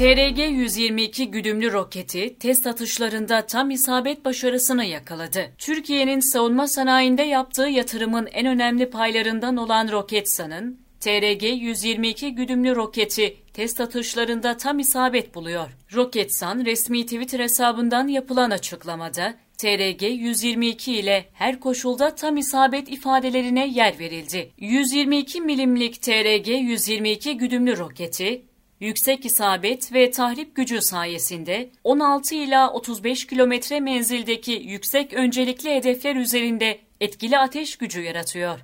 TRG-122 güdümlü roketi test atışlarında tam isabet başarısını yakaladı. Türkiye'nin savunma sanayinde yaptığı yatırımın en önemli paylarından olan Roketsan'ın TRG-122 güdümlü roketi test atışlarında tam isabet buluyor. Roketsan resmi Twitter hesabından yapılan açıklamada TRG-122 ile her koşulda tam isabet ifadelerine yer verildi. 122 milimlik TRG-122 güdümlü roketi yüksek isabet ve tahrip gücü sayesinde 16 ila 35 kilometre menzildeki yüksek öncelikli hedefler üzerinde etkili ateş gücü yaratıyor.